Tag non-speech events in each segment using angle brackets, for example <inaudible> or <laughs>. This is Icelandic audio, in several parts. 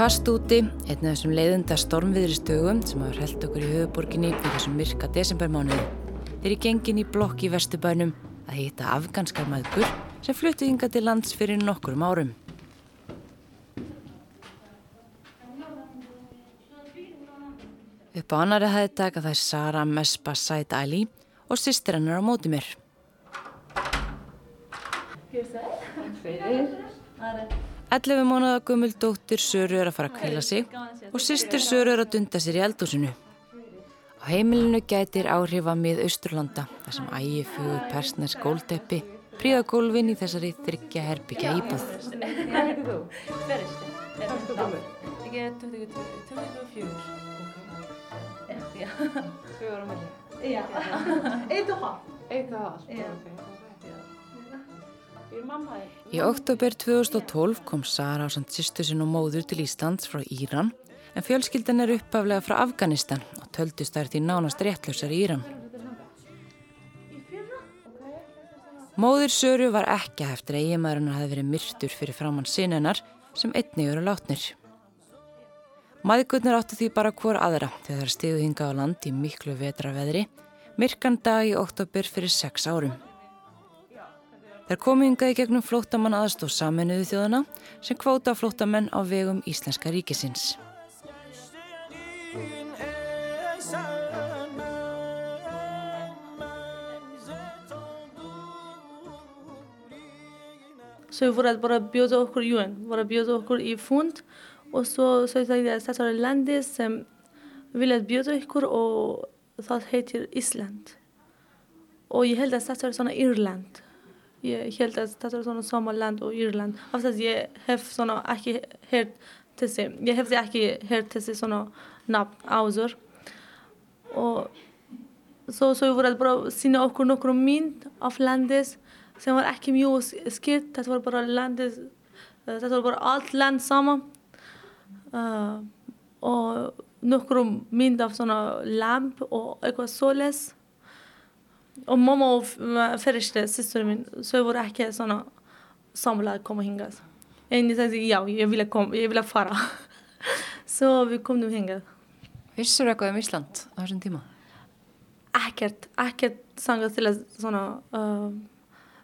Kvast úti, einn af þessum leiðunda stormviðri stögum sem hafa held okkur í höfuborginni í þessum myrka desembermánuði. Þeir í gengin í blokk í vestubænum að hýtta afganskar maður sem fluttu ynga til lands fyrir nokkurum árum. Upp á annari hæði taka það Sara Mespa Said Ali og sýstir hennar á móti mér. 11 mánuða gummul dóttir Söru er að fara að kvíla sig og sýstir Söru er að dunda sér í eldúsinu. Á heimilinu gætir áhrifa mið Austurlanda þar sem ægi fjögur persners gólteppi príða gólfin í þessari þryggja herbyggja íbúð. Ég er 24. Fjögur á milli? Já, eitt og hálf. Eitt og ok. Í oktober 2012 kom Sara á samt sýstu sinn og móður til Íslands frá Íran en fjölskyldan er uppaflega frá Afganistan og töldust þær því nánast réttlausar í Íran. Móður Söru var ekki eftir að eiginmaðurinn hafi verið myrtur fyrir framann sinnenar sem einni eru látnir. Maðgurnar áttu því bara hvor aðra þegar þær stíðu hinga á land í miklu vetraveðri, myrkan dag í oktober fyrir sex árum. Þær komu yngaði gegnum flótamann aðstóð saminuðu þjóðana sem kvóta flótamenn á vegum Íslenska ríkisins. Så för att bara bjuda okkur UN, bara bjuda okkur i fund och så så jag att statsrådet landet som vill att bjuda okkur och það heter Island. Och jag held att statsrådet såna Irland. Er svona Somaland og Írland. Af þess að ég hef svona ekki hert þessi, ég hefði ekki hert þessi svona nafn áður. Og svo svo ég voru að bara sína okkur nokkur mynd af landis sem var ekki mjög skilt. Þetta var bara landis, þetta var bara allt land saman. Uh, og nokkur mynd af svona lamp og eitthvað soles. Syster min, så var det ikke sånn samlet kom og hingað. En sa ja, ég ville kom, ég ville fara. <laughs> så vi kom nú hingað. Vissur eitthvað um Ísland á þessum tíma? Ekkert, ekkert sangað til að svona uh,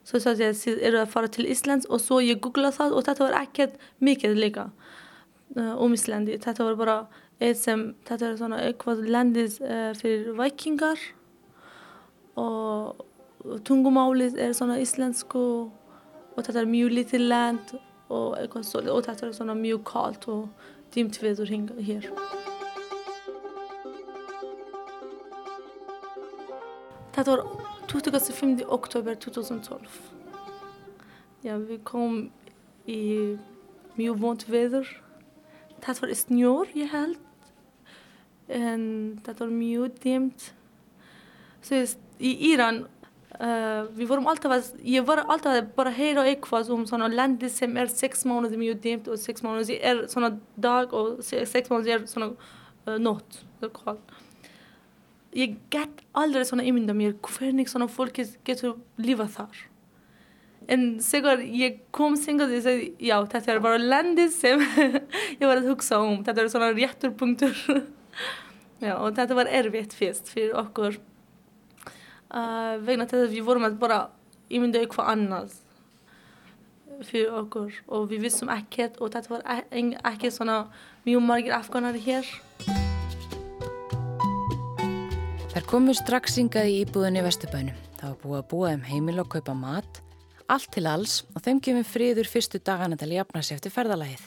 så sa ég er að fara til Íslands og svo ég googlaði það og þetta var ekkert mikið líka uh, um Íslandi. Þetta var bara eitt sem, þetta er svona eitthvað landis uh, fyrir vikingar og tungumálið er svona íslensku og þetta er mjög lítið land og, og þetta er svona mjög kallt og dýmt viður hér. Þetta var 25. oktober 2012. Já, við komum í mjög vond viður. Þetta var snjór, ég held. En þetta var mjög dýmt. Svo í Íran uh, við vorum alltaf að, ég var alltaf að bara heyra eitthvað um svona landi sem er sex mánuði mjög dimt og sex mánuði er svona dag og sex mánuði er svona uh, nótt. Ég get aldrei svona ímynda mér hvernig svona fólki getur lífa þar. En segur ég kom sengar og ég segi, já, þetta er bara landi sem <laughs> ég var að hugsa um. Þetta er svona réttur punktur. <laughs> já, og þetta var erfitt fyrst fyrir okkur uh, vegna þess að við vorum að bara ímynda eitthvað annað fyrir okkur og við vissum ekkert og þetta var e- ekki svona mjög margir afganar hér. Þær komu strax yngað í íbúðinni Vesturbænum. Það var búið að búa um heimil og kaupa mat, allt til alls og þeim gefum friður fyrstu dagana til að jafna sig eftir ferðalagið.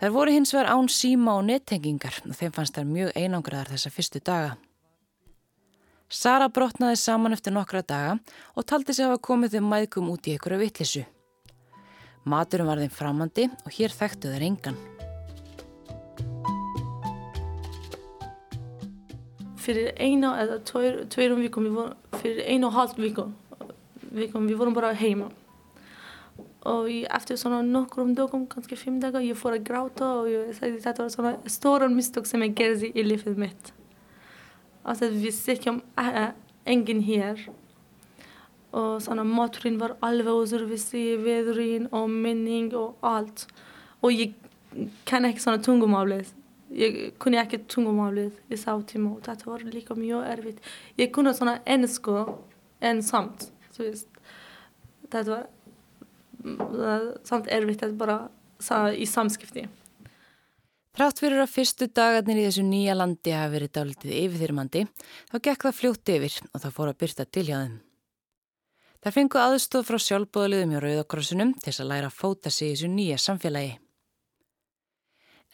Þær voru hins vegar án síma og nettengingar og þeim fannst þær mjög einangraðar þessa fyrstu daga. Sara brotnaði saman eftir nokkra daga og taldi sig hafa komið þeim mæðgum út í einhverju vittlisu. Maturum var þeim framandi og hér þekktu þeir engan. Fyrir eina eða tveirum vikum, fyrir einu og halvt vikum, vikum, við vorum bara heima. Og ég, eftir svona nokkrum dögum, kannski fimm dagar, ég fór að gráta og ég sagði þetta var svona stóran mistök sem ég gerði í lífið mitt. Alltså vi sitjum engin hér og svona maturinn var alveg öðruvísi, veðurinn og minning og allt. Og ég kann ekki svona tungumálið ég kunni ekki tungumálið í sá tíma og þetta var líka mjög erfitt ég kunni svona ennsku en samt þetta var mm, samt erfitt að bara í samskipti Þrátt fyrir að fyrstu dagarnir í þessu nýja landi hafi verið dálitið yfirþyrmandi, þá gekk það fljótt yfir og það fór að byrta til hjá þeim. Það fengu aðstóð frá sjálfbóðaliðum hjá Rauðakrossunum til að læra að fóta sig í þessu nýja samfélagi.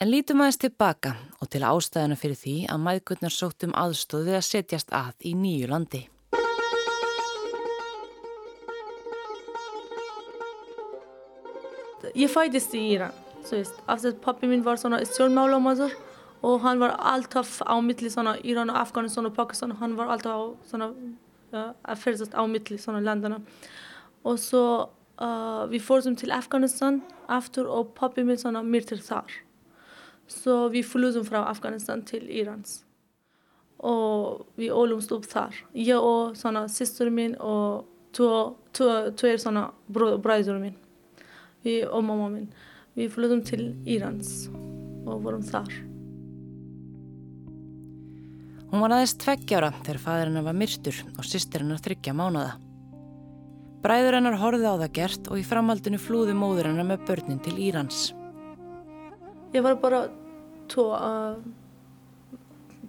En lítum aðeins tilbaka og til ástæðana fyrir því að maðgutnar sóttum aðstóð við að setjast að í nýju landi. Ég fætist í Íran. After pappi min var såna stjórnmálamaður og hann var alltaf á milli svona Íran og Afganistan og Pakistan. Hann var alltaf svona uh, að ferðast á milli svona landana og svo uh, við fórum til Afganistan aftur og pappi min svona myrtir þar. Så vi flúðum frá Afganistan til Írans. Og við ólumst upp þar. Ég og svona sýstur min og tveir svona bræður min og mamma min Við flöðum til Írans og vorum þar. Hún var aðeins tveggjára þegar fadur hennar var myrtur og sýstir hennar þryggja mánuða. Bræður hennar horfið á það gert og í framhaldinu flúði móður hennar með börnin til Írans. Ég var bara tó að uh,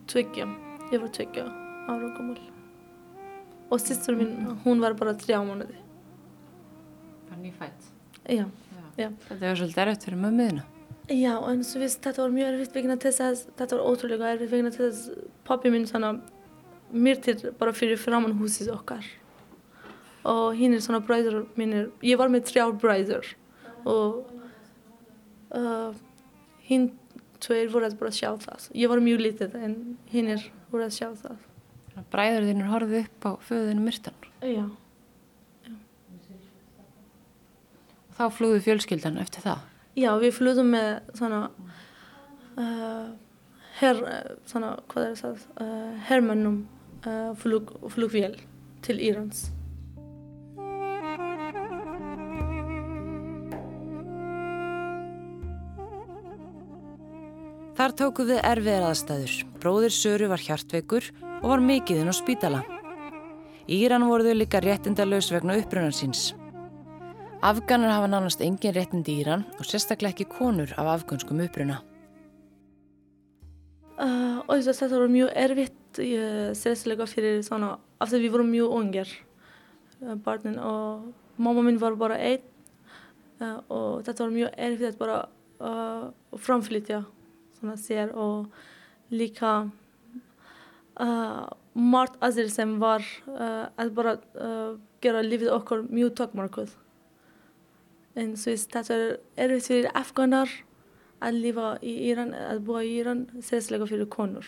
tveggja. Ég var tveggja ára gammal. Og sýstur mín, hún var bara þrjá mánuði. Var nýfætt? Já. Já. Þetta var svolítið erfitt fyrir mömmuðina. Já, en svo visst, þetta var mjög erfitt vegna þess að þetta var ótrúlega erfitt vegna þess að pappi minn svona myrtir bara fyrir framann húsið okkar. Og hinn er svona bræður mínir, ég var með þrjár bræður og uh, hinn tveir voru að bara sjá það. Ég var mjög lítið en hinn er voru að sjá það. Bræður þinn er horfið upp á föðinu myrtan? Já. Þá flúðu fjölskyldan eftir það? Já, við flúðum með svona, uh, her, svona hvað er það, uh, hermannum uh, flug, flugvél til Írans. Þar tóku við erfiðar aðstæður. Bróðir Söru var hjartveikur og var mikiðinn á spítala. Íran voruðu líka réttindalös vegna upprunarsins. Afganar hafa nánast engin réttindi í Íran og sérstaklega ekki konur af afgönskum uppruna. Uh, og þess að þetta var mjög erfitt sérstaklega fyrir svona, af því við vorum mjög ungir uh, barnin og mamma minn var bara einn uh, og þetta var mjög erfitt að bara uh, framflytja svona sér og líka margt aðeins sem var að bara gera lífið okkur mjög takkmarkuð. En så þetta er erfitt fyrir afganar að lifa í Íran, að búa í Íran, sérslega fyrir konur.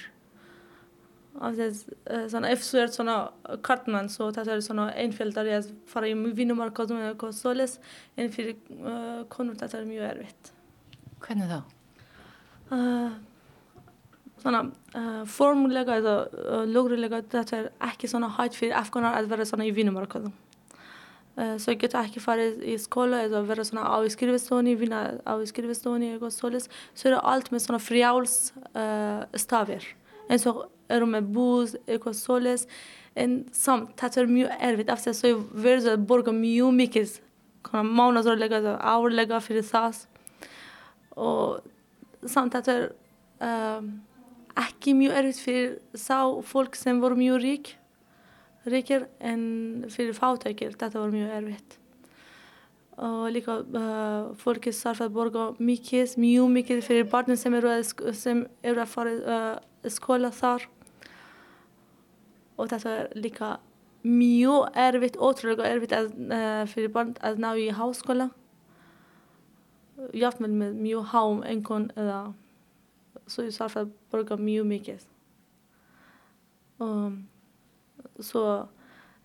Þess, svona, ef þú ert svona kartmann, svo þetta er svona einfjöldar að fara í vinnumarkaðum eða eitthvað svoleiðs, en fyrir uh, konur þetta er mjög erfitt. Hvernig þá? Uh, svona uh, formulega eða lögrulega þetta er ekki svona hægt fyrir afganar að vera svona í vinnumarkaðum. Eh, så jeg geta ikke farið i skole eller være sånn á i skrivestående, vinne á i skrivestående og således. Så er det alt med sånne frials uh, staver. En så er det med bus, og således. En samt, det er mye erfitt. Efter så er det borga mye mye. Kan måneder legge, år legge for SAS. Og samt, det er uh, ikke mye erfitt for så folk som var mye rike ríkir en fyrir fátækir þetta var mjög erfitt. Og líka uh, fólki sarf að borga mikið, mjög mikið fyrir barnin sem eru að, sem eru að fara uh, skóla þar. Og þetta er líka mjög erfitt, ótrúlega erfitt að, uh, fyrir barn að ná í háskóla. Jáfnvel með mjög hám einhvern eða svo ég sarf að borga mjög mikið. Og um, så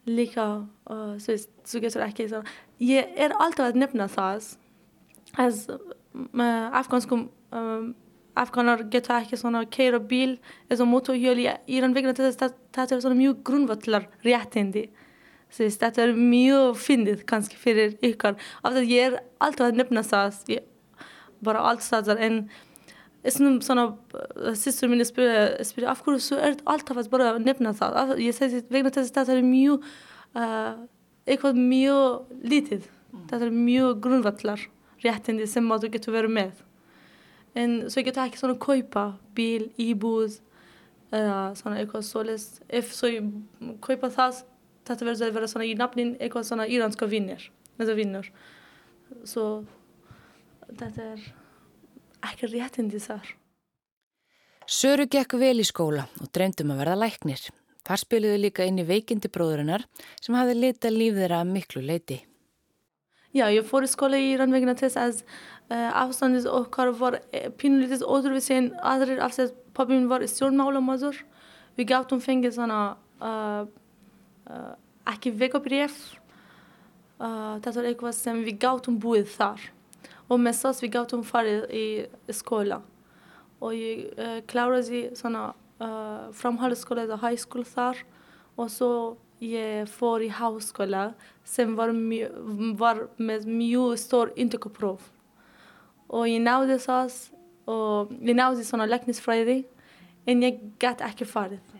líka uh, så, så getur ekki så, ég er alltaf að nefna það að uh, afganskum um, afganar geta ekki svona keira bíl eða motorhjól í Íran vegna þetta er svona mjög grunnvallar réttindi þetta er mjög fyndið kannski fyrir ykkar af því að ég er alltaf að nefna það bara allt staðar en Snum såna systrar min spyrja, spyrja af hverju svo er alltaf að bara nefna það. Ég segi vegna þess að það er mjög, uh, eitthvað mjög lítið. Mm. Það er mjög grunnvallar réttindi sem að þú getur verið með. En svo ég getur ekki svona kaupa bíl, íbúð eða svona eitthvað svolítið. Ef svo ég kaupa það, þetta verður að vera svona í nafnin eitthvað svona íranska vinnir. Þetta vinnur. Svo þetta er ekki réttindi þar. Söru gekk vel í skóla og dreymdum að verða læknir. Þar spiliðu líka inn í veikindi bróðurinnar sem hafði litað líf þeirra miklu leiti. Já, ég fór í skóla í Íran vegna þess að uh, afstandis okkar var eh, pínulítið ótrúvisi en aðrir af þess að pappin var stjórnmálamadur. Við gáttum fengið svona uh, uh, ekki vegabref. Þetta var eitthvað sem við gáttum búið þar og með þess við gáttum farið í skóla og ég uh, kláraði svona uh, framhaldsskóla eða high school þar og svo ég fór í háskóla sem var, var með mjög stór intökupróf og ég náði það og ég náði svona leknisfræði en ég gæti ekki farið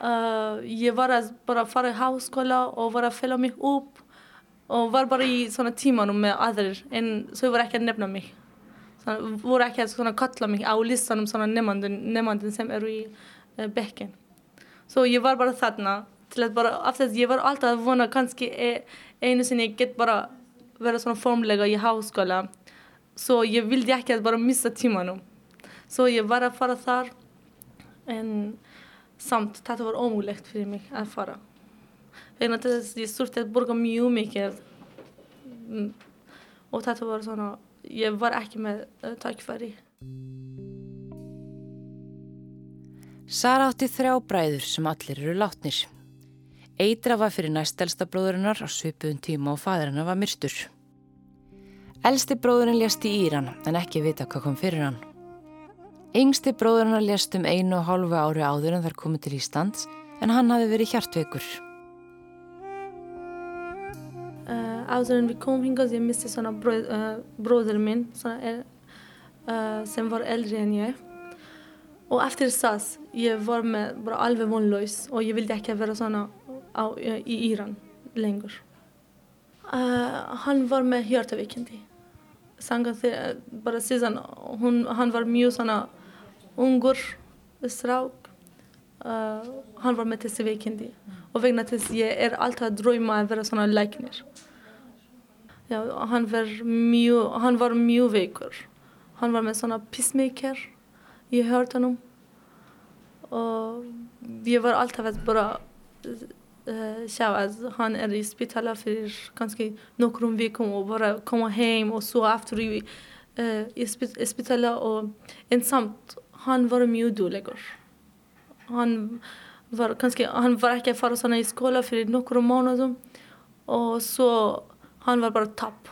uh, ég var að bara fara í háskóla og var að fela mig upp og var bara í svona tímanum með aðrir en þau voru ekki að nefna mig. Svona, voru ekki að svona kalla mig á listanum svona nefnandun, nefnandun sem eru í uh, bekken svo ég var bara þarna til að bara, af þess að ég var alltaf að vona kannski e, einu sinni ég get bara vera svona formlega í háskóla. Svo ég vildi ekki að bara missa tímanum. Svo ég var að fara þar en samt þetta var ómúlegt fyrir mig að fara að ég þurfti að borga mjög mikið mm. og þetta var svona ég var ekki með takkfæri Sara átti þrjá bræður sem allir eru látnir. Eitra var fyrir næstelsta bróðurinnar á svipuðun tíma og fæðurinnar var myrstur Elsti bróðurinn lést í Íran en ekki vita hvað kom fyrir hann. Yngsti bróðurinnar lést um einu og hálfu ári áður en þar komið til Íslands en hann hafi verið hjartveikur áður en við komum hingað ég misti svona bróð, uh, bróður minn svona, uh, sem var eldri en ég og eftir það ég var með bara alveg vonlaus og ég vildi ekki vera svona á, í Íran lengur uh, hann var með hjartavíkindi sanga þegar bara síðan hún, hann var mjög svona ungur strák hann var með þessi veikindi og vegna þess ég er alltaf að dröma að vera svona læknir Já, hann var mjög, hann var mjög veikur. Hann var með svona pissmaker í hörtunum og ég var alltaf að bara uh, sjá að hann er í spítala fyrir kannski nokkrum vikum og bara koma heim og svo aftur í, uh, í spítala og ensamt hann var mjög dúlegur. Hann var kannski, hann var ekki að fara svona í skóla fyrir nokkrum mánuðum og svo hann var bara tapp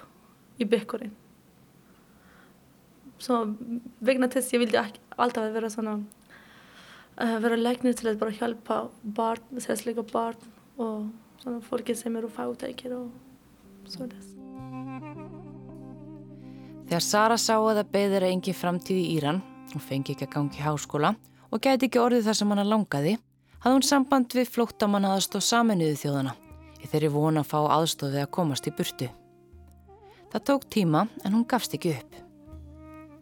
í bygkurinn så vegna þess ég vildi alltaf vera svona uh, vera læknir til að bara hjálpa barn, sérsleika barn og svona fólki sem eru fátækir og svona Þegar Sara sá að það beður engi framtíð í Íran og fengi ekki að gangi háskóla og gæti ekki orðið þar sem hann langaði hafði hún samband við flóttamann aðstóð saminuðu þjóðana í þeirri vona að fá aðstofið að komast í burtu. Það tók tíma en hún gafst ekki upp.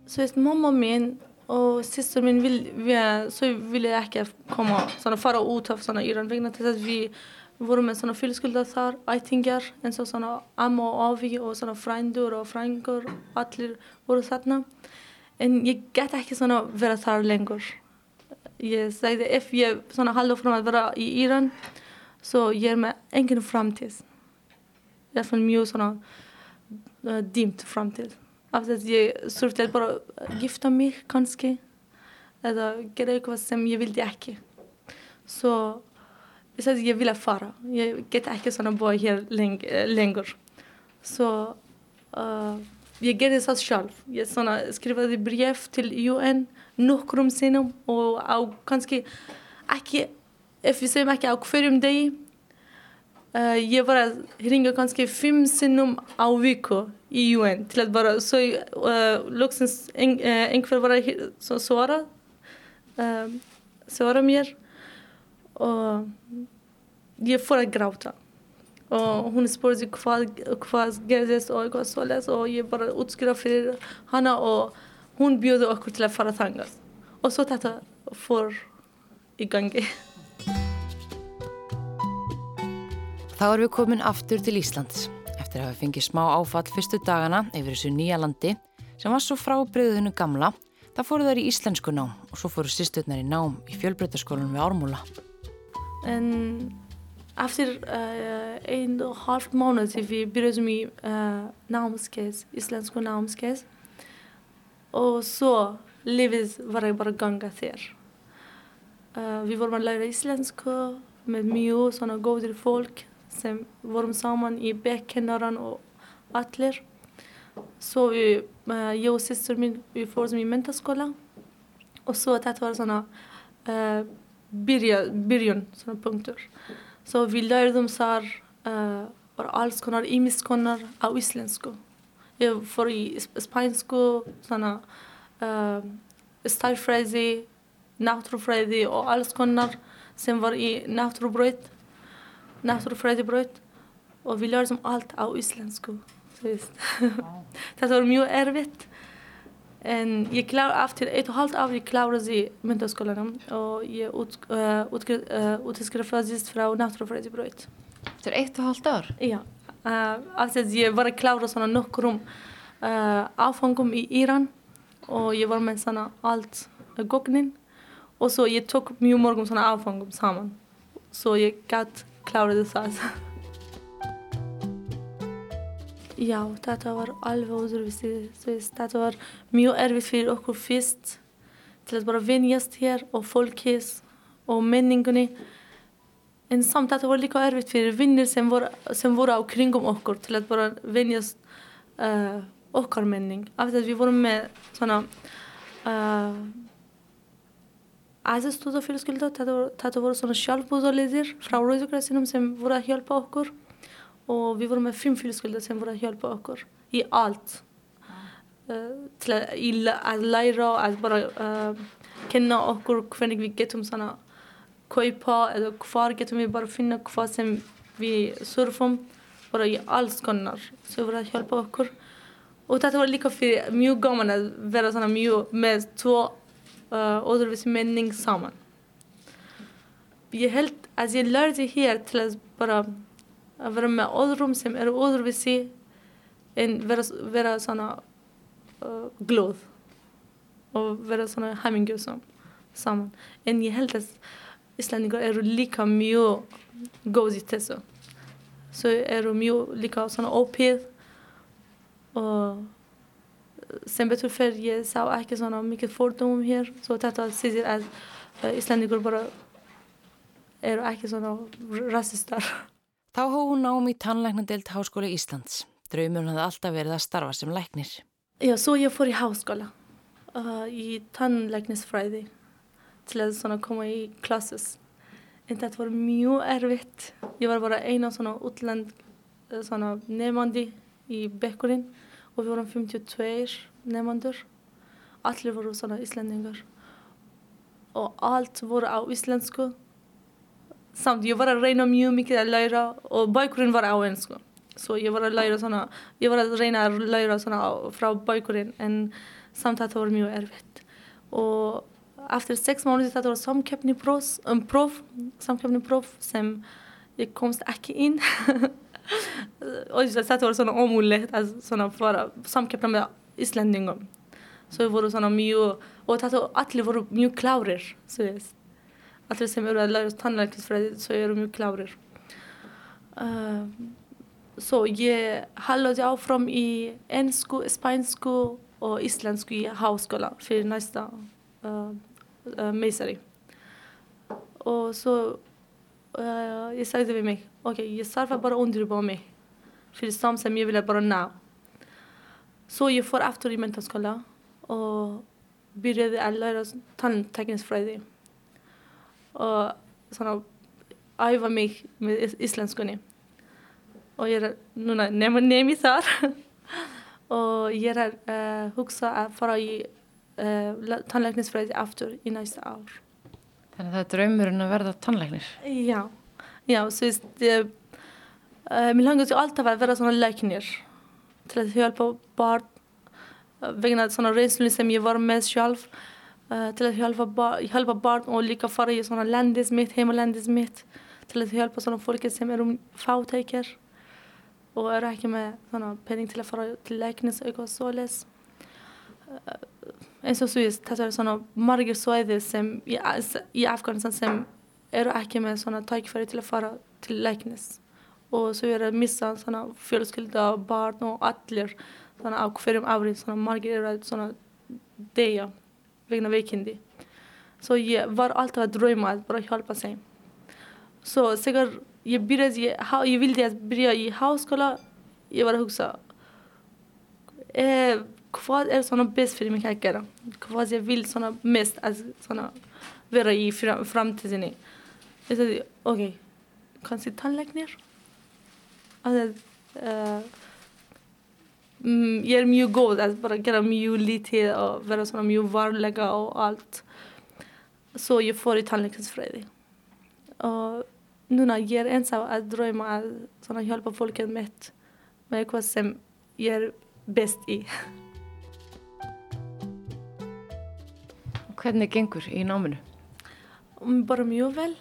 Svo veist, mamma mín og sýstur mín vil, við, svo vilja ekki koma, svona, fara út af svona Íran vegna þess að við vorum með svona fjölskylda þar, ætingar eins og svona amma og afi og svona frændur og frængur, allir voru þarna. En ég get ekki svona vera þar lengur. Ég segði ef ég svona haldur fram að vera í Íran så ger mig ingen framtid. I alla fall mjög svona uh, dimt framtid. Af þess að ég þurfti að bara gifta mig kannski eða gera eitthvað sem ég vildi ekki. Svo þess að ég vilja fara. Ég get ekki svona búa hér leng lengur. Svo uh, ég gerði það sjálf. Ég svona skrifaði bref til UN nokkrum sinnum og á kannski ekki ef við segjum ekki á hverjum degi Uh, jag bara ringer kanske fem sinom av vecko i UN till att bara uh, luxens en, en kväll bara uh, svara mer och jag får att gråta och hon frågar vad vad gerdes och jag så läs och jag bara utskriver för henne och hon bjöd oss till att fara tangas? Och så tata får igång Þá erum við komin aftur til Íslands eftir að hafa fengið smá áfall fyrstu dagana yfir þessu nýja landi sem var svo frábriðinu gamla. Það fóru þær í íslensku nám og svo fóru sýsturnar í nám í fjölbreytaskólanum við Ármúla. En eftir uh, einn og halvt mánuð til við byrjuðum í uh, námskeið, íslensku námskeið og svo lífið var bara ganga þér. Uh, við vorum að læra íslensku með mjög svona góðir fólk sem vorum saman í bekkennaran og allir. Så vi, uh, jag och syster min, vi får som i mentaskola. Och så det var såna uh, början, början såna punkter. Så vi lärde dem så här, uh, alls konar, imiskonar av isländska. Jag får i spanska såna uh, stylefräsi, naturfräsi och alls konar. Sen var i naturbröt náttúrufræðibraut og við lærðum allt á íslensku <laughs> þetta var mjög erfitt en ég kláði aftur eitt og halvt ár ég kláði myndaskólanum og ég útskrifaðist frá náttúrufræðibraut Þetta er eitt og halvt ár? Já, aftur ég var að klára svona nokkrum áfangum í Íran og ég var með svona allt gognin. Og svo ég tók mjög morgum svona áfangum saman. Svo ég gætt kláraði það. Já, þetta var alveg öðruvísi. Þetta var mjög erfitt fyrir okkur fyrst til að bara vinjast hér og fólkis og menningunni. En samt þetta var líka erfitt fyrir vinnir sem voru, sem voru á kringum okkur til að bara vinjast uh, okkar menning. Af því að við vorum með svona uh, aðstóðafélskylda, þetta, þetta voru svona sjálfbúðaliðir frá Rauðugræsinum sem voru að hjálpa okkur og við vorum með fimm fjölskylda sem voru að hjálpa okkur í allt uh, til að, í, að læra að bara uh, kenna okkur hvernig við getum svona kaupa eða hvar getum við bara finna hvað sem við surfum bara í alls konar sem voru að hjálpa okkur og þetta var líka fyrir mjög gaman að vera svona mjög með tvo uh, öðruvísi menning saman. Ég held að ég lærði hér til að bara að vera með öðrum sem eru öðruvísi en vera, vera svona uh, glóð og vera svona hæmingjusam saman. En ég held að Íslandingar eru líka mjög góð í þessu. Svo eru mjög líka svona ópið og sem betur fyrir ég sá ekki svona mikið fordómum hér svo þetta sýðir að uh, Íslandingur bara eru ekki svona rassistar. Þá hóð hún ám í tannlæknadelt Háskóla Íslands. Draumur hafði alltaf verið að starfa sem læknir. Já, svo ég fór í háskóla uh, í tannlæknisfræði til að svona koma í klassus. En þetta var mjög erfitt. Ég var bara eina svona útland svona nefandi í bekkurinn og við vorum 52 nefnandur allir voru svona íslendingar. Og allt voru á íslensku. Samt ég var að reyna mjög mikið að læra og bækurinn var á einsku svo ég var að læra svona ég var að reyna að læra svona frá bækurinn en samt þetta var mjög erfitt. Og eftir sex mánuði þetta var samkeppni próf, um próf samkeppni próf sem ég komst ekki inn <laughs> <laughs> og þetta var svona ómúlegt að svona fara samkeppna með Íslandingum svo voru svona mjög og þetta allir voru mjög klárir allir sem eru að læra tannlækningsfræði svo eru mjög klárir uh, svo ég haldaði áfram í ennsku, spænsku og íslensku í háskóla fyrir næsta uh, uh, meisari og svo uh, ég sagði við mig bara undirbúa mig fyrir samt sem ég vilja bara ná svo ég fór aftur í mentaskóla og byrjaði að læra tanntekninsfræði og svona æfa mig með íslenskunni og ég er núna nefn í þar og ég er að uh, hugsa að fara í uh, tannleiknisfræði aftur í næsta ár. Þannig að það er draumurinn að verða tannleiknir? Já, já, svo veist, ég, uh, mér langar til alltaf að vera svona leiknir til að hjálpa barn vegna svona reynslu sem ég var með sjálf til að hjálpa, bar, hjálpa barn og líka fara í svona landis mitt, heimalandis mitt til að hjálpa svona fólki sem eru um fátækjar og eru ekki með svona penning til að fara til leiknis og eitthvað svoleis eins og svo ég þetta er svona margir svæði sem í Afganistan sem eru ekki með svona tækifæri til að fara til leiknis og svo er að missa svona fjölskylda, barn og allir svona á hverjum árið svona margir eru að svona deyja vegna veikindi så ég var alltaf að dröma að bara hjálpa sig så säkert jag började, jag, jag ville att börja i högskola. Jag var hugsa. Eh, vad är såna bäst för mig att göra? Vad jag vill såna mest att såna vara i framtiden. Jag sa okej, okay. kanske tandläkare? Alltså, uh, mm, jag är mycket god att bara göra mycket lite och vara såna mycket varliga och allt. Så jag får i tandläkarfräde. Och núna ég er á að dröyma að svona hjálpa fólkið mitt með eitthvað sem ég er best í. Hvernig gengur í náminu? Bara mjög vel.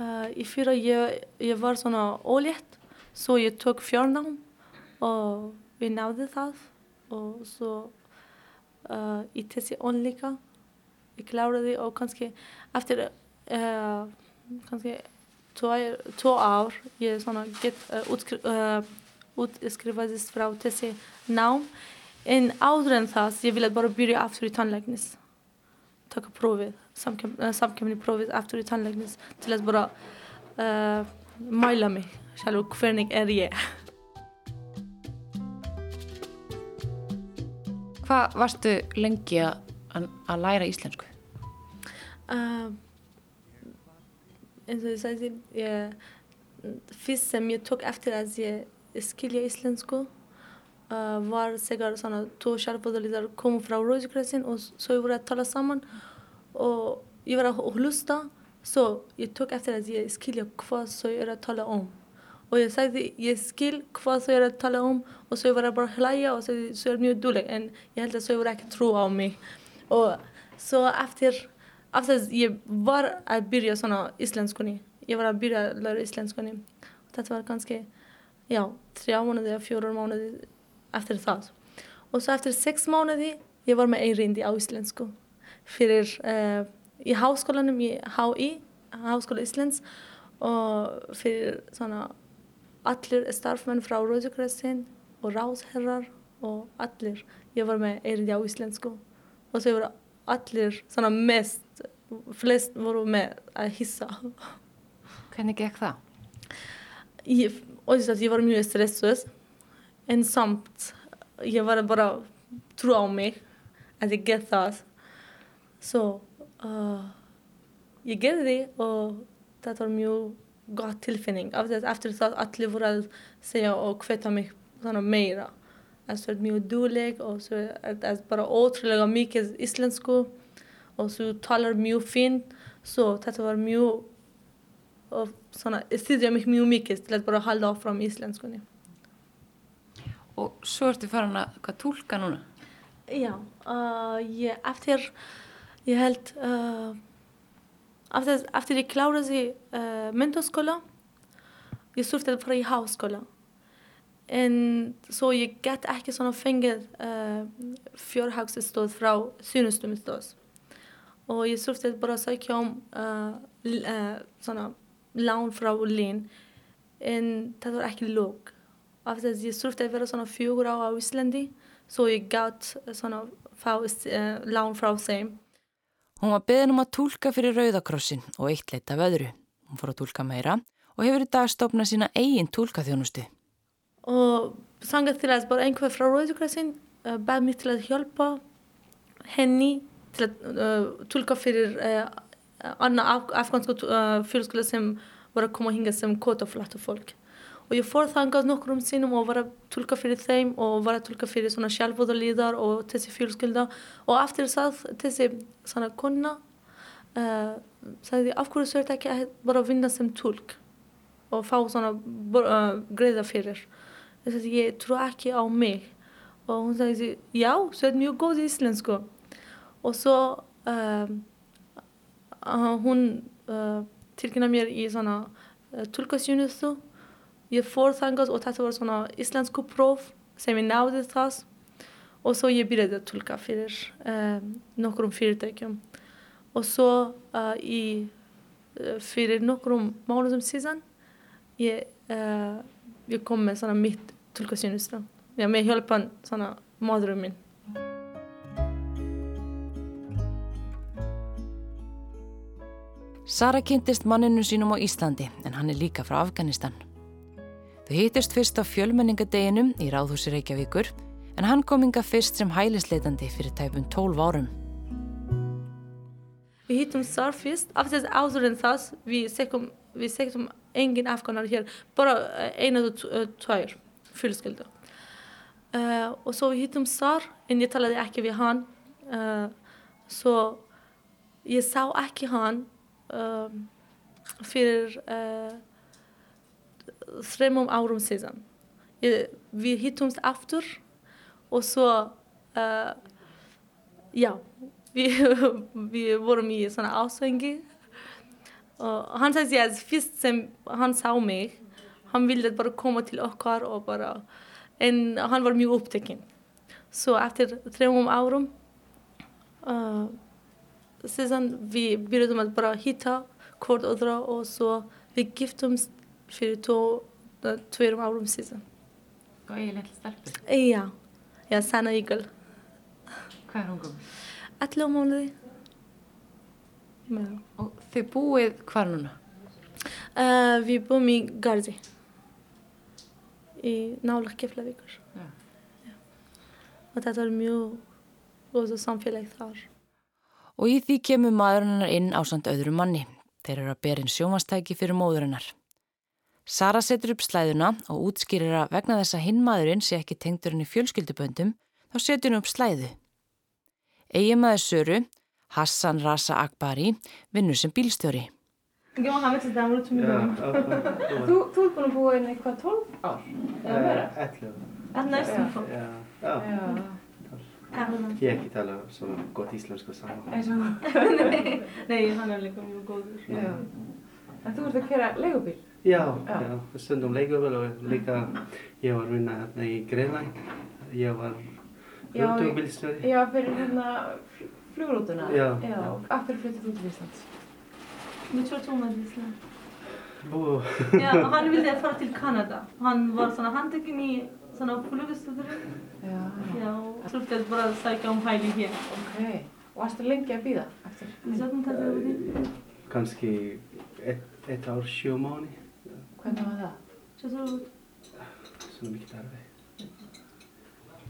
Uh, í fyrra ég, ég var svona ólétt, svo ég tók fjárnám og við náði það og svo uh, í þessi ónleika ég kláraði og kannski eftir uh, kannski två år jag såna get uh, utskri, uh, utskrivades från þessi nám en áður en það ég ville bara byrja aftur í tannlæknis taka prófið samkemni prófið aftur í tannlæknis til að bara uh, mæla mig sjálf hvernig er ég Hvað varstu lengi að læra íslensku? Uh, eins og ég sagði fyrst sem ég tók eftir að ég skilja íslensku var segar svona tó sjálfbúðalitar komu frá Róðsgræsin og svo ég voru að tala saman og ég var að hlusta svo ég tók eftir að ég skilja hvað svo ég er að tala om. Og ég sagði ég skil hvað svo ég er að tala om. Og svo ég var að bara hlæja og sagði svo er mjög dúleg en svo ég voru ekki trú á mig. Og svo eftir After ég var að byrja svona íslenskunni. Ég var að læra íslenskunni. Og þetta var já, þrjá mánuði eða fjórar mánuði eftir það. Og svo eftir sex mánuði ég var með einrindi á íslensku. Fyrir uh, í háskólanum í HÍ, Háskóla Íslands og fyrir svona allir starfmenn frá Róðsjökræsin og ráðherrar og allir. Ég var með einrindi á íslensku. Og svo var allir svona mest, flest voru með að hissa. Hvernig gekk það? Ég, ég var mjög stressuð en samt ég var bara trú á mig að ég get það. Svo uh, ég gerði og þetta var mjög gott tilfinning. Eftir það allir voru að segja og hveta mig meira att så är mjög och så är det bara otroliga mycket isländsku och så talar mjög fint så det var mjög och såna studerar mig mjög mycket till att bara hålla fram isländskan. Och så ertu farin að hvað tólka núna? Já, uh, ég, eftir ég held uh, eftir, eftir ég kláraði uh, myndaskóla ég þurfti að fara í háskóla En så jag get ekki svona fengið uh, fjárhagsistóð frá þjónustumstóð. Og ég þurfti bara að sækja um uh, uh, svona lán frá lín en það var ekki lók. Af þess að ég þurfti að vera svona fjögur á á Íslandi svo ég gæt svona fá uh, lán frá þeim. Hún var beðin um að tólka fyrir Rauðakrossin og eitt leitt af öðru. Hún fór að tólka meira og hefur í dag stopnað sína eigin tólkaþjónustu og sangað til að bara einhver frá Rauðurkræsin uh, bæði mig til að hjálpa henni til að uh, tólka fyrir uh, annað af, afghansku uh, fjölskylda sem var að koma hinga sem kvotaflættu fólk Och jag får þangað nokkrum sinnum og var að tólka fyrir þeim og var að tólka fyrir svona sjálfbúðalíðar og þessi fjölskylda. Og eftir það þessi svona konna uh, sagði af hverju svo er þetta ekki að bara vinna sem tólk og fá svona uh, greiða fyrir? Þess að ég trú ekki á mig. Og hún sagði já, þú ert mjög góð í íslensku. Og svo um, hún uh, tilkynna mér í svona uh, tólkasjónustu ég fór þangast og þetta var svona íslensku próf sem ég náði það. Og svo ég byrjaði að tólka fyrir um, nokkrum fyrirtækjum. Og svo uh, í, uh, fyrir nokkrum mánuðum síðan ég, uh, ég kom með svona mitt tólkasjónustu ja, með hjálpan svona móðurum minn Sara kynntist manninu sínum á Íslandi en hann er líka frá Afganistan. Þau hittist fyrst á fjölmenningadeginum í Ráðhúsi Reykjavíkur en hann kom inga fyrst sem hælisleitandi fyrir tæpum 12 árum. Við hittum Sara fyrst, aftur áður en það við segum, við segum engin afganar hér, bara eina og tvær fjölskylda. Uh, og svo við hittum Sara en ég talaði ekki við hann, uh, svo ég sá ekki hann uh, fyrir þreymum árum síðan. Ég, við hittumst aftur og svo, uh, já, við, <laughs> við vorum í svona ásvengi og hann sagði að fyrst sem hann sá mig, hann vildi bara koma til okkar og bara, en hann var mjög upptekinn. Svo eftir þreymum árum, uh, síðan við byrjuðum að bara hitta hvort öðra og svo við giftumst fyrir tverum árum síðan. Hvað er litla stelpur? Já, já, Sanna Ígul. Hvað er hún komið? 11 mánuði. Og þið búið hvar núna? Uh, við búum í Garði. Í nála Keflavíkur. Já. Já. Og þetta er mjög góðu samfélag þar. Og í því kemur maðurinnar inn á samt öðru manni. Þeir eru að berinn sjómastæki fyrir móðurinnar. Sara setur upp slæðuna og útskýrir að vegna þess að hinn maðurinn sé ekki tengdur henni fjölskylduböndum, þá setur henni upp slæðu. Eiginmaður Söru, Hassan Rasa Akbari, vinnur sem bílstjóri. <laughs> Þú, þú ert búin að búa inn eitthvað 12 ár? Eða vera? 11. Að næstum fólk. Ja, ja. Ég er ekki tala svona gott íslensku saman. <laughs> Nei, hann er líka mjög góður. Já. En þú ert að kera leigubíl? Já, Já. já, stundum leikuvöld og líka ég var vinna hérna í Greinland. Ég var Já, rútubílstjóri. Já, fyrir hérna fl- flugrútuna? Já. Já, og af hverju flyttir þú til Íslands? Við tjóttum að Ísland. Bú, Já, hann vildi fara til Kanada. Hann var svona handtekinn í svona flugstöðurinn. Já, Já, og þurfti að bara sækja um hæli hér. ok. Og varstu lengi að býða eftir? Við setjum þetta yfir því. kannski ett, ett ár, sjö mánu. Hvernig var það? Svo þú... Svona mikið erfið.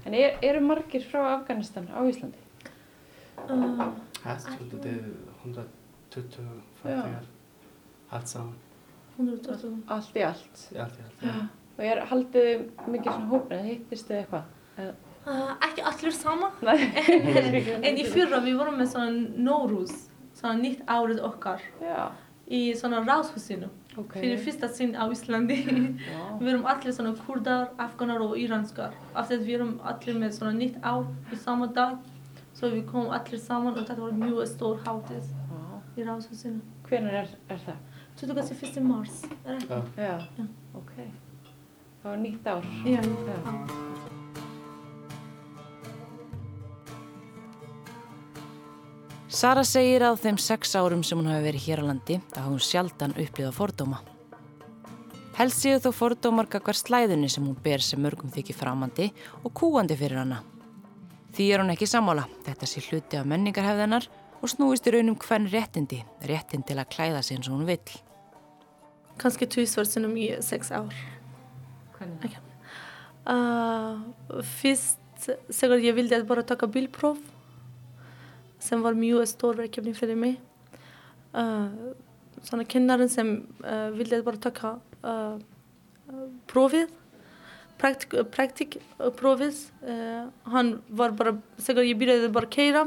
En er, eru margir frá Afganistan á Íslandi? Uh, Hætt, svolítið, det er 120 farþegar. Allt saman. 120. Allt í allt. Allt í allt. Já. Og er, haldið mikið svona hópin hittist þið eitthvað? Uh, ekki allir sama. <laughs> <laughs> En í fyrra við vorum með svona Nórús, svona nýtt árið okkar, Já, í svona ráðhúsinu. Ok. Fyrir fyrsta sinn á Íslandi. Vá. við erum allir svona kurdar, afganar og íranskar. Aftur við erum allir með svona nýtt ár í sama dag. Så vi kom allir saman og þetta var mjög stór hátíð Vá. í ráðhúsinu. Hvenær er, er það? 21. mars, er ekki? Já. Já, Já. ok. Það var nýtt ár. Já. Já. Sara segir að þeim sex árum sem hún hafi verið hér á landi að hún sjaldan upplýða fordóma. Helst séu þó fordómar gagvar slæðunni sem hún ber sem mörgum þykir framandi og kúandi fyrir hana. Því er hún ekki sammála, þetta sé hluti af menningarhefðanar og snúist í raunum hvern réttindi, réttin til að klæða sig eins og hún vill. Kanski tvisvar sinnum í sex ár. Hvernig? Okay. Uh, fyrst þegar ég vildi að bara taka bílpróf sem var mjög stór verkefni fyrir mig uh, svona kennarinn sem uh, vildi að bara taka uh, prófið, praktikprófið. Hann var bara, þegar ég byrjaði bara að keira,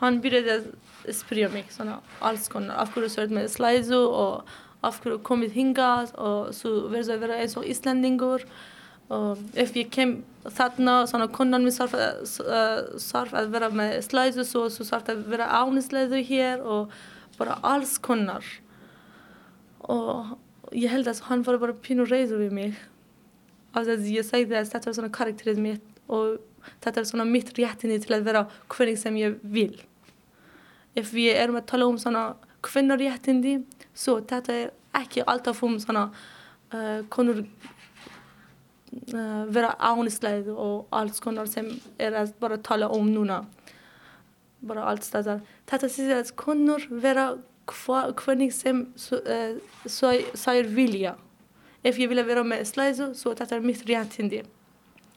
hann byrjaði að spyrja mig svona alls konar, af hverju ert með slæðu og af hverju komið hingað og svo verður það að vera eins og Íslandingur og ef ég kem þarna svona konan mér sarf, uh, sarf að vera með slæðu svo, svo sarf að vera ánislæðu hér og bara alls konar. Og ég held að hann var bara pínu reyður við mig. Af þess að ég segði að þetta er svona karakterið mitt og þetta er svona mitt réttinni til að vera hvernig sem ég vil. Ef við erum að tala um svona kvinnaréttindi svo þetta er ekki alltaf um svona uh, konur vera ánisleið og alls konar sem er að bara tala um núna bara allt þetta þetta sýðir að konur vera hvernig sem sæir vilja. Ef ég vilja vera með slæðu svo þetta er mitt réttindi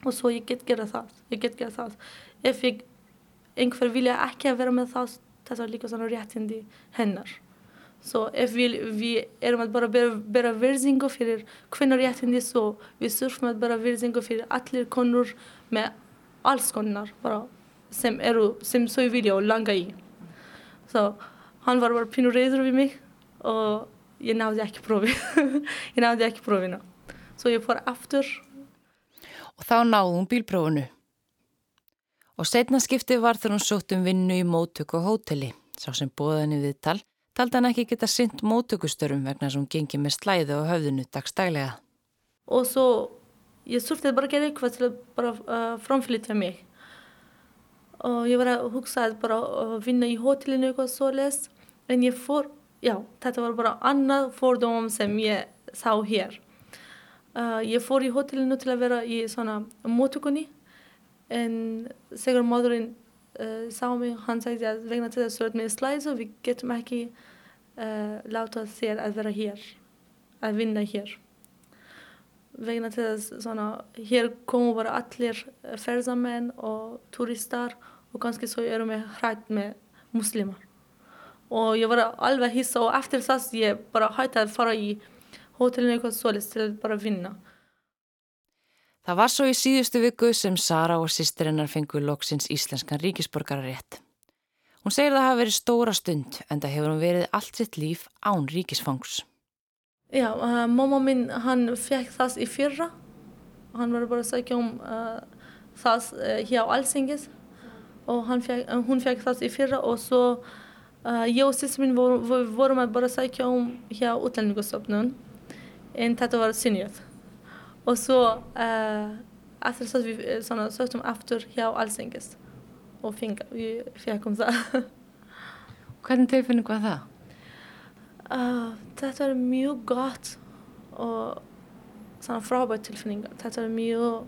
og svo ég get gera það ég get gera það ef ég einhver vilja ekki að vera með það þetta er líka svona réttindi hennar så ef við, við erum að bara bera, bera verðingu fyrir hvernig réttindi svo við surfum að bera verðingu fyrir allir konur með alls konar bara sem eru sem svo vilja og langa í. Så hann var bara pínu reyður við mig og ég náði ekki prófi. <laughs> Ég náði ekki prófina. Svo ég fór aftur. Og þá hún bílprófunu og setna skipti var þegar hún sótt um vinnu í móttöku og hóteli sá sem bóðan í viðtal taldi hann ekki geta synt móttökustörum vegna sem hún gengi með slæðu og höfðinu dagstæglega og svo ég surfti bara gera eitthvað til að bara uh, framflytja mig. Og ég var að hugsa að bara uh, vinna í hótelinu eitthvað svo les en ég fór, já, þetta var bara annað fordóm sem ég sá hér. Uh, ég fór í hotellinu til að vera í svona mótugunni en segur móðurinn uh, sá mig, hann sagði að vegna til þess að með slæs og við getum ekki uh, láta þér að vera hér, að vinna hér. Vegna til þess svona, hér komu bara allir ferðamenn og turistar og kannski svo erum við hrætt með muslimar og ég var alveg hissa og eftir þess ég bara hætti að fara í hótelinu eitthvað svolítið til að bara vinna. Það var svo í síðustu viku sem Sara og sýstirinnar fengu loksins íslenskan ríkisborgararétt. Hún segir það hafa verið stóra stund en það hefur hún verið allt sitt líf án ríkisfangs. Já, uh, mamma minn hann fekk það í fyrra. Hann var bara að segja um uh, það uh, hjá Alsingis og fekk, hún fekk það í fyrra og svo Uh, ég og sýstum minn vor, vor, vorum að bara sækja um hjá útlendingastofnun en þetta var synjað og svo uh, eftir þess að við svona, söktum aftur hjá Alsingis og feng, við fekkum það <laughs> Hvernig tilfinning var það? Uh, þetta er mjög gott og svona frábært tilfinning þetta er mjög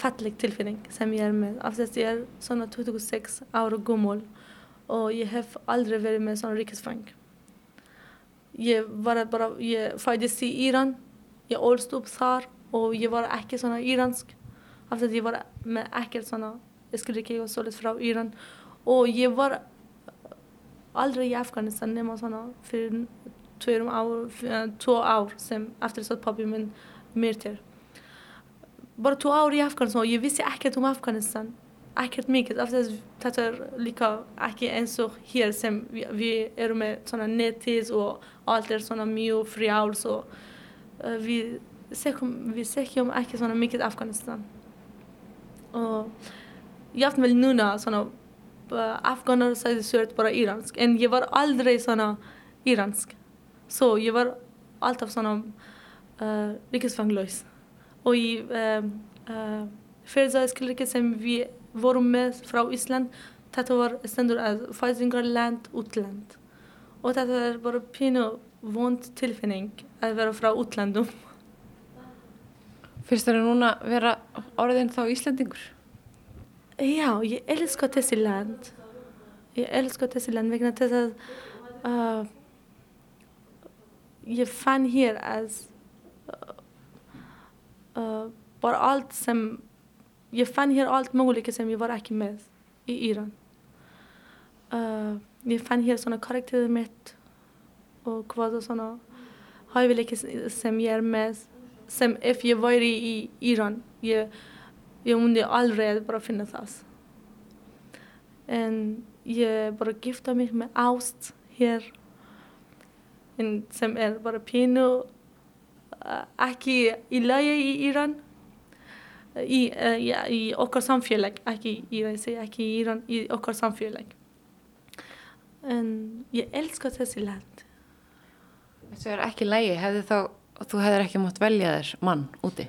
falleg tilfinning sem ég er með af þess að ég er svona 26 ára gummul og ég hef aldrei verið með svona ríkisfang. Ég var bara, ég fæðist í Íran, ég ólst upp þar og ég var ekki svona íransk af því að ég var með ekkert svona, og svolítið frá Íran og ég var aldrei í Afganistan nema svona fyrir tverum ár, tvo ár sem eftir þess að pappi minn myrtir. Bara tvo ár í Afganistan og ég vissi ekkert um Afganistan ekkert mikið af þess að þetta er líka ekki eins og hér sem við, við erum með svona netið og allt er svona mjög frjáls og uh, við mikið Afganistan og jáfnvel núna svona uh, afganar sæði sört bara íransk en ég var aldrei svona íransk så ég var alltaf svona uh, ríkisfanglöys og í um, uh, ferðarskilriki sem við vorum með frá Ísland þetta var stendur að fæðingarland útland og þetta er bara pínu vond tilfinning að vera frá útlandum Fyrst er það núna að vera orðin þá Íslandingur? Já, ég elskar þessi land ég elskar þessi land vegna þess að uh, ég fann hér að uh, uh, bara allt sem ég fann hér allt möguleika sem ég var ekki með í Íran. Uh, ég fann hér svona karakterið mitt og hvað og svona hæfileiki sem ég er með som if jag var i Iran, jag, jag måste aldrig bara finna det. En, jag bara gifte mig med Aust här. En, som är bara piano, uh, inte i i Iran. I, ja, i í Íran, ég segi ekki í Íran, í okkar samfélag. En ég elska þessi land. Þessu er ekki lægi, hefði þá, þú hefðir ekki mátt velja þér mann úti?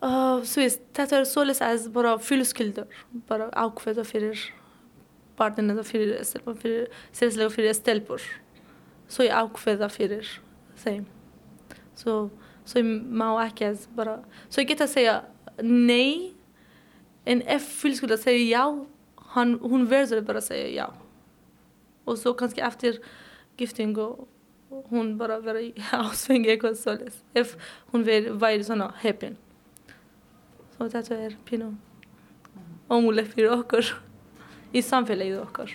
Svo er svolítið að bara fylskildur, bara ákveða fyrir barninu eða fyrir fyrir, sérslega fyrir stelpur. Svo ég ákveða fyrir þeim. Svo, svo ég má ekki að bara, svo ég geta að segja nei, en ef fylskildur segir já, hann, hún verður bara að segja já. Och så kanske efter gifting och hon bara var i avsväng eitthvað svoleiðis ef hún væri svona heppin svo þetta er pínu ómúlegt fyrir okkur í samfélagið okkar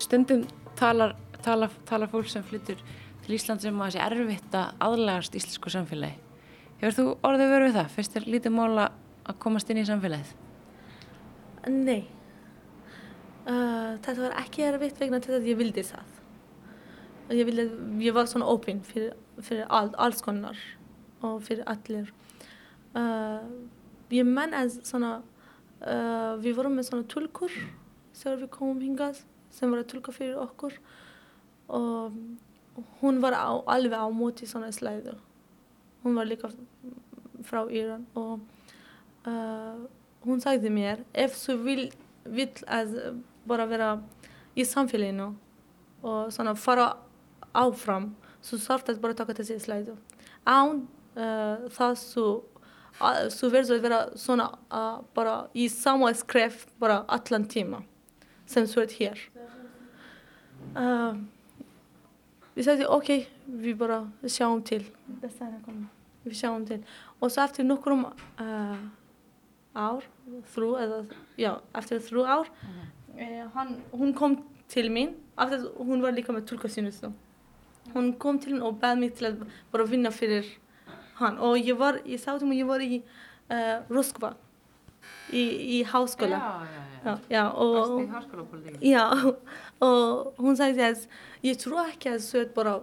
Stundum talar, talar, talar fólk sem flyttur til Ísland sem að þessi erfitt að aðlægast íslensku samfélagi Hefur þú orðið verið það? Fyrst er lítið mála að komast inn í samfélagið? Nei. Uh, þetta var ekki erfitt vegna til að ég vildi það. Ég, vildi, ég var svona opinn fyrir, fyrir all, alls konar og fyrir allir. Uh, ég menn að svona, uh, við vorum með svona tulkur þegar við komum hingað sem var að tulka fyrir okkur og hún var á, alveg á móti svona slæðu. Hún var líka frá Íran og hún sagði mér ef þú vil, vil að bara vera í samfélaginu og svona fara áfram svo þarf það bara að taka þessi slæðu án uh, það svo þú verður að vera svona uh, bara í sama skref bara allan tíma sem þú ert hér uh, við sagði ok við bara sjáum til. Við sjáum til. Og svo eftir nokkrum ár, þrjú eða, já, eftir þrjú ár mm -hmm. eh, hann, hún kom til mín, eftir hún var líka með tulkasýnustu hún kom til mín og bæði mig til að bara vinna fyrir hann. Og ég var, sátum og ég var í uh, háskóla. Já, já, já. já og, í háskólapolitík já, og hún sagði að ég trú ekki að þú ert bara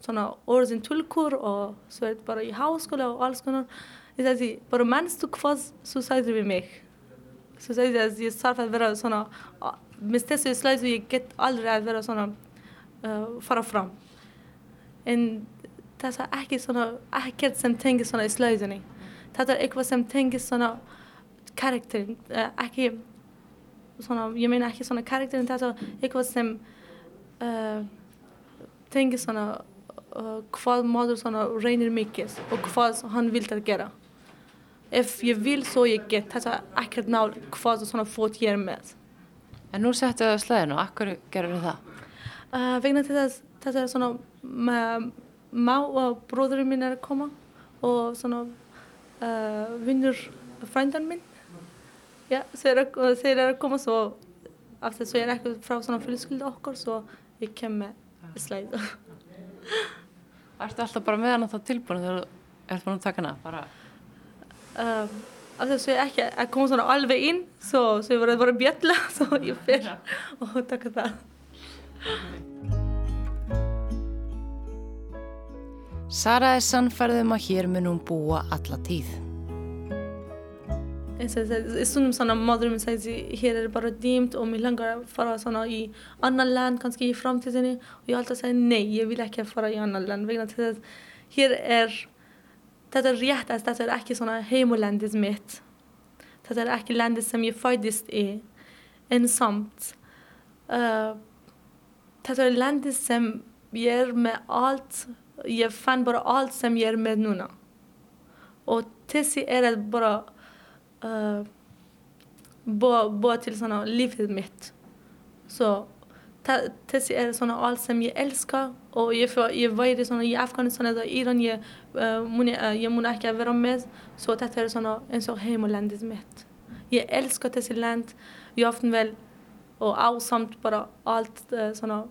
svona orðin tulkur og þú ert bara í háskóla og alls konar. Ég sagði, bara mannstu hvað þú sagði við mig? Þú sagði að ég þarf að vera svona með þessu slæðu ég get aldrei að vera svona uh, fara fram en þetta er ekki svona ekkert sem tengir svona í slæðunni þetta er eitthvað sem tengir svona karakter uh, ekki svona, ég meina ekki svona karakter en þetta er eitthvað sem uh, tengir svona uh, hvað maður svona reynir mikið og hvað hann vil að gera. Ef ég vil svo ég get. Þetta er ekkert nál hvað svona fót ég er með. En nú settu það og akkur gerur það? Uh, vegna þess þetta er svona má og bróðurinn minn er að koma og svona uh, vinnur frændan minn. Já, þeir eru að koma svo aftur svo ég er ekki frá svona fylgskyldu okkur svo ég kem með slæðu <laughs> Ertu alltaf bara með hann á það tilbúinu þegar þú ert búin að taka hana? Um, af þess að ég ekki að koma svona alveg inn svo, svo ég var að bara bjalla <laughs> svo ég fyrir og taka það Sara er sannferðum að hér mun hún búa alla tíð. Stundum svona maðurum minn segir hér er bara dýmt og mér langar að fara svona í annan land kannski í framtíðinni. Og ég alltaf segi nei, ég vil ekki fara í annan land vegna til þess að hér er þetta er rétt að þetta er ekki svona heimulandis mitt. Þetta er ekki landis sem ég fæðist í. En samt uh, þetta er landis sem ég er með allt ég fann bara allt sem ég er með núna. Og þessi er að bara uh, búa til svona lífið mitt. Så þessi er svona allt sem ég elskar og ég, ég væri svona í Afganistan eða Íran ég, uh, mun, uh, ekki að vera með. Så þetta er svona eins og heimulandið mitt. Ég elskar þessi land ég ofn vel og ásamt bara allt uh, svona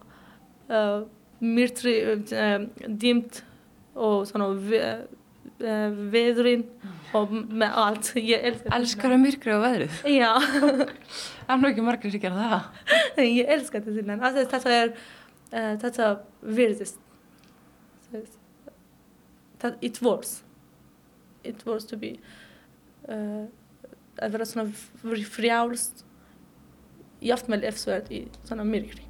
myrtri, um, dimt og svona veðurinn og með allt. <laughs> Ég elskar Elskar að myrkri og veðrið? Já. <laughs> Það er nú ekki margir sem gera það. <laughs> Ég elskar þetta land. Altså, þetta er, uh, þetta virðist. It was. It was to be uh, að vera svona frjálst efsverð í svona myrkri.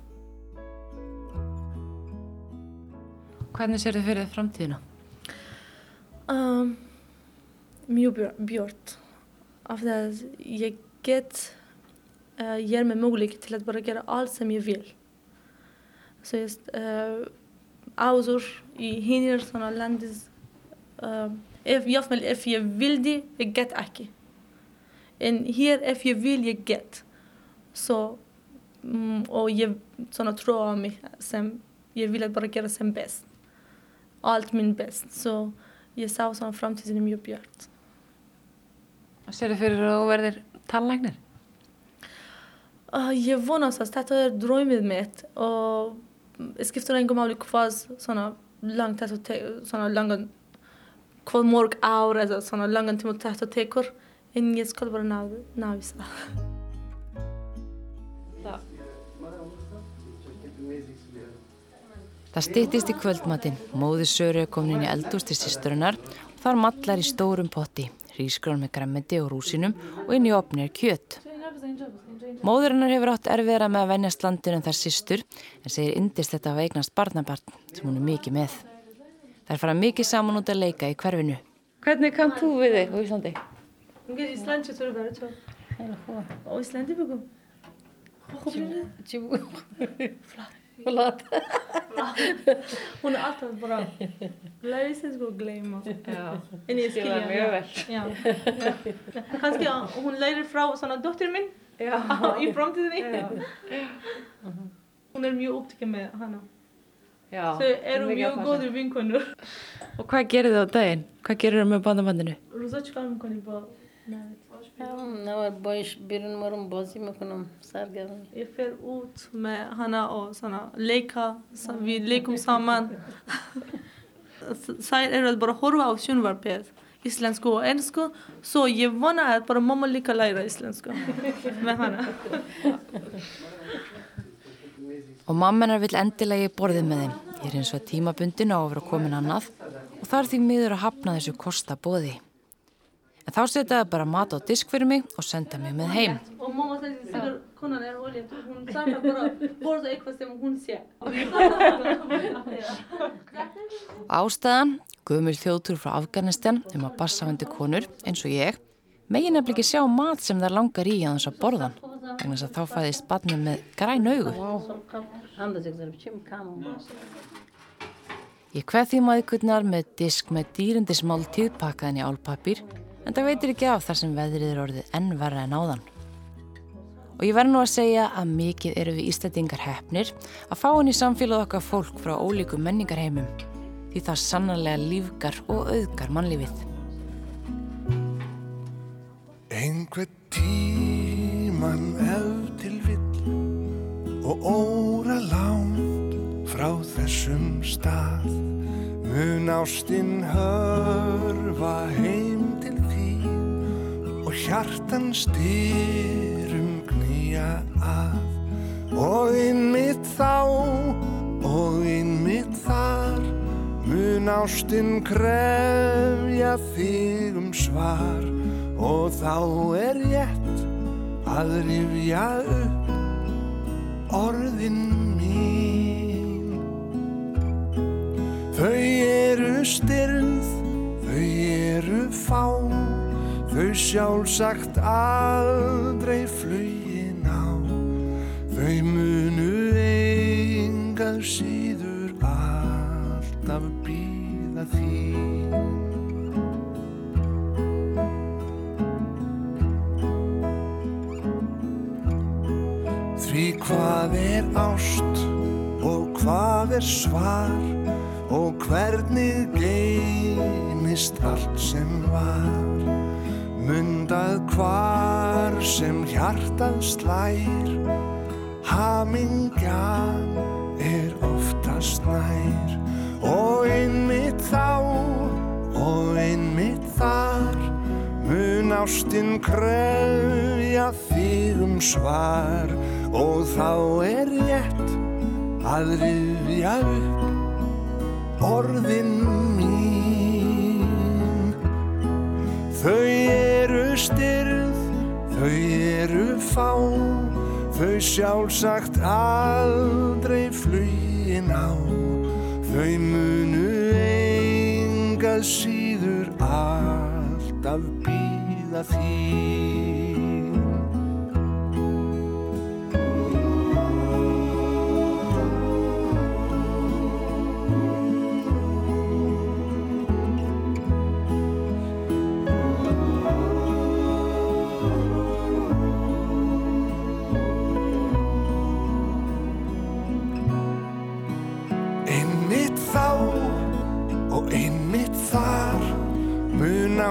Hvernig sér þið fyrir framtíðina? Um, mjög björnt. Af því að ég get, uh, ég er með möguleik til að bara gera allt sem ég vil. Så just, uh, áður í hinnir svona landis, uh, ef, jáfnvel ef ég vildi, ég get ekki. En hér ef ég vil, ég get. Så, um, og ég svona trú á mig sem, ég vil bara gera sem best. Allt minn best. Så ég sá svona framtíðinu mjög björnt. Sér þið fyrir að þú verðir tallæknir? Uh, ég vonast að þetta er dröymið mitt og skiptur engum máli hvað svona langt þetta svona langan hvað morg ár eða svona langan tíma þetta tekur en ég skal bara ná, ná í það. Það stýttist í kvöldmatin, móði Söru komin inn í eldús til sýsturinnar og þar mallar í stórum potti, rísgrón með gremmindi og rúsinum og inn í opni er kjött. Móðurinnar hefur átt erfiðra með að venjast landinu en þar sýstur en segir indislegt að veignast barnabarn sem hún er mikið með. Þær fara mikið saman út að leika í hverfinu. Hvernig kam þú við þig á Íslandi? Ég er í Íslandi og þú er verið tjóð. Á Íslandi byggum? Tjóð. Tjóð. Flatt og lata <laughs> hún er alltaf bara lausins og gleima en ég skilja kannski hún lærir frá svona dóttir minn <laughs> í framtíðinni. Hún er mjög upptikið með hana. Þau eru mjög góður vinkunur og hvað gerir þau á daginn? hvað gerir þau með bandamandinu? rosa çıkarım galiba Mehmet Navaar boyish birin marum bozi mekunum sargam. ég fer út með hana og svona leika, sa- við leikum saman. Að bara horfa á sjónvarpið, íslensku og ennsku, svo ég vona að bara mamma líka læra íslensku með hana. Og mamma hennar vill endilega ég borðið með þeim. Ég er eins og tímabundin á að vera komin annað og það er því miður að hafna þessu kosta bóði. En þá setja það bara mat á disk fyrir mig og senda mig með heim. Og mamma sagði þegar konan er ólétt, hún þarf bara borða eitthvað sem hún sé. Ástæðan, gömul þjóðtur frá Afganistan um að bassafandi konur, eins og ég, megin nefnilega ekki sjá mat sem það langar í að þess að borðan. Vegna þess að þá fæðist barnið með græn augu. Anda zikzar bichim kam. Ég kveð því maðurkurnar með disk með dýrindismáltíð pakkaðin í álpapír en það veitir ekki af þar sem veðrið er orðið enn verra en áðan. Og ég verð nú að segja að mikið eru við ístætingar hefnir að fá henni samfélag okkar fólk frá ólíkum menningarheimum því það sannarlega lífgar og auðgar mannlífið. Einhver tíman ef til vill og óra langt frá þessum stað mun ástinn hörfa heim og hjartan styrum knýja að og innmitt þá og innmitt þar mun ástinn krefja þig um svar. Og þá er rétt að rifja upp orðin mín. Þau eru styrð þau eru fá þau sjálfsagt aldrei flugin á. Þau munu engað síður alltaf býða þín. Því hvað er ást og hvað er svar og hvernig geymist allt sem var Mundað hvar sem hjartað slær, hamingjan er oftast nær. Og einmitt þá, og einmitt þar, mun ástinn kröfja þig um svar. Og þá er rétt að rifja upp orðin mín. Þau eru styrð, þau eru fá. Þau sjálfsagt aldrei flugin á. Þau munu engað síður alltaf býða þín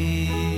síður alltaf býða þín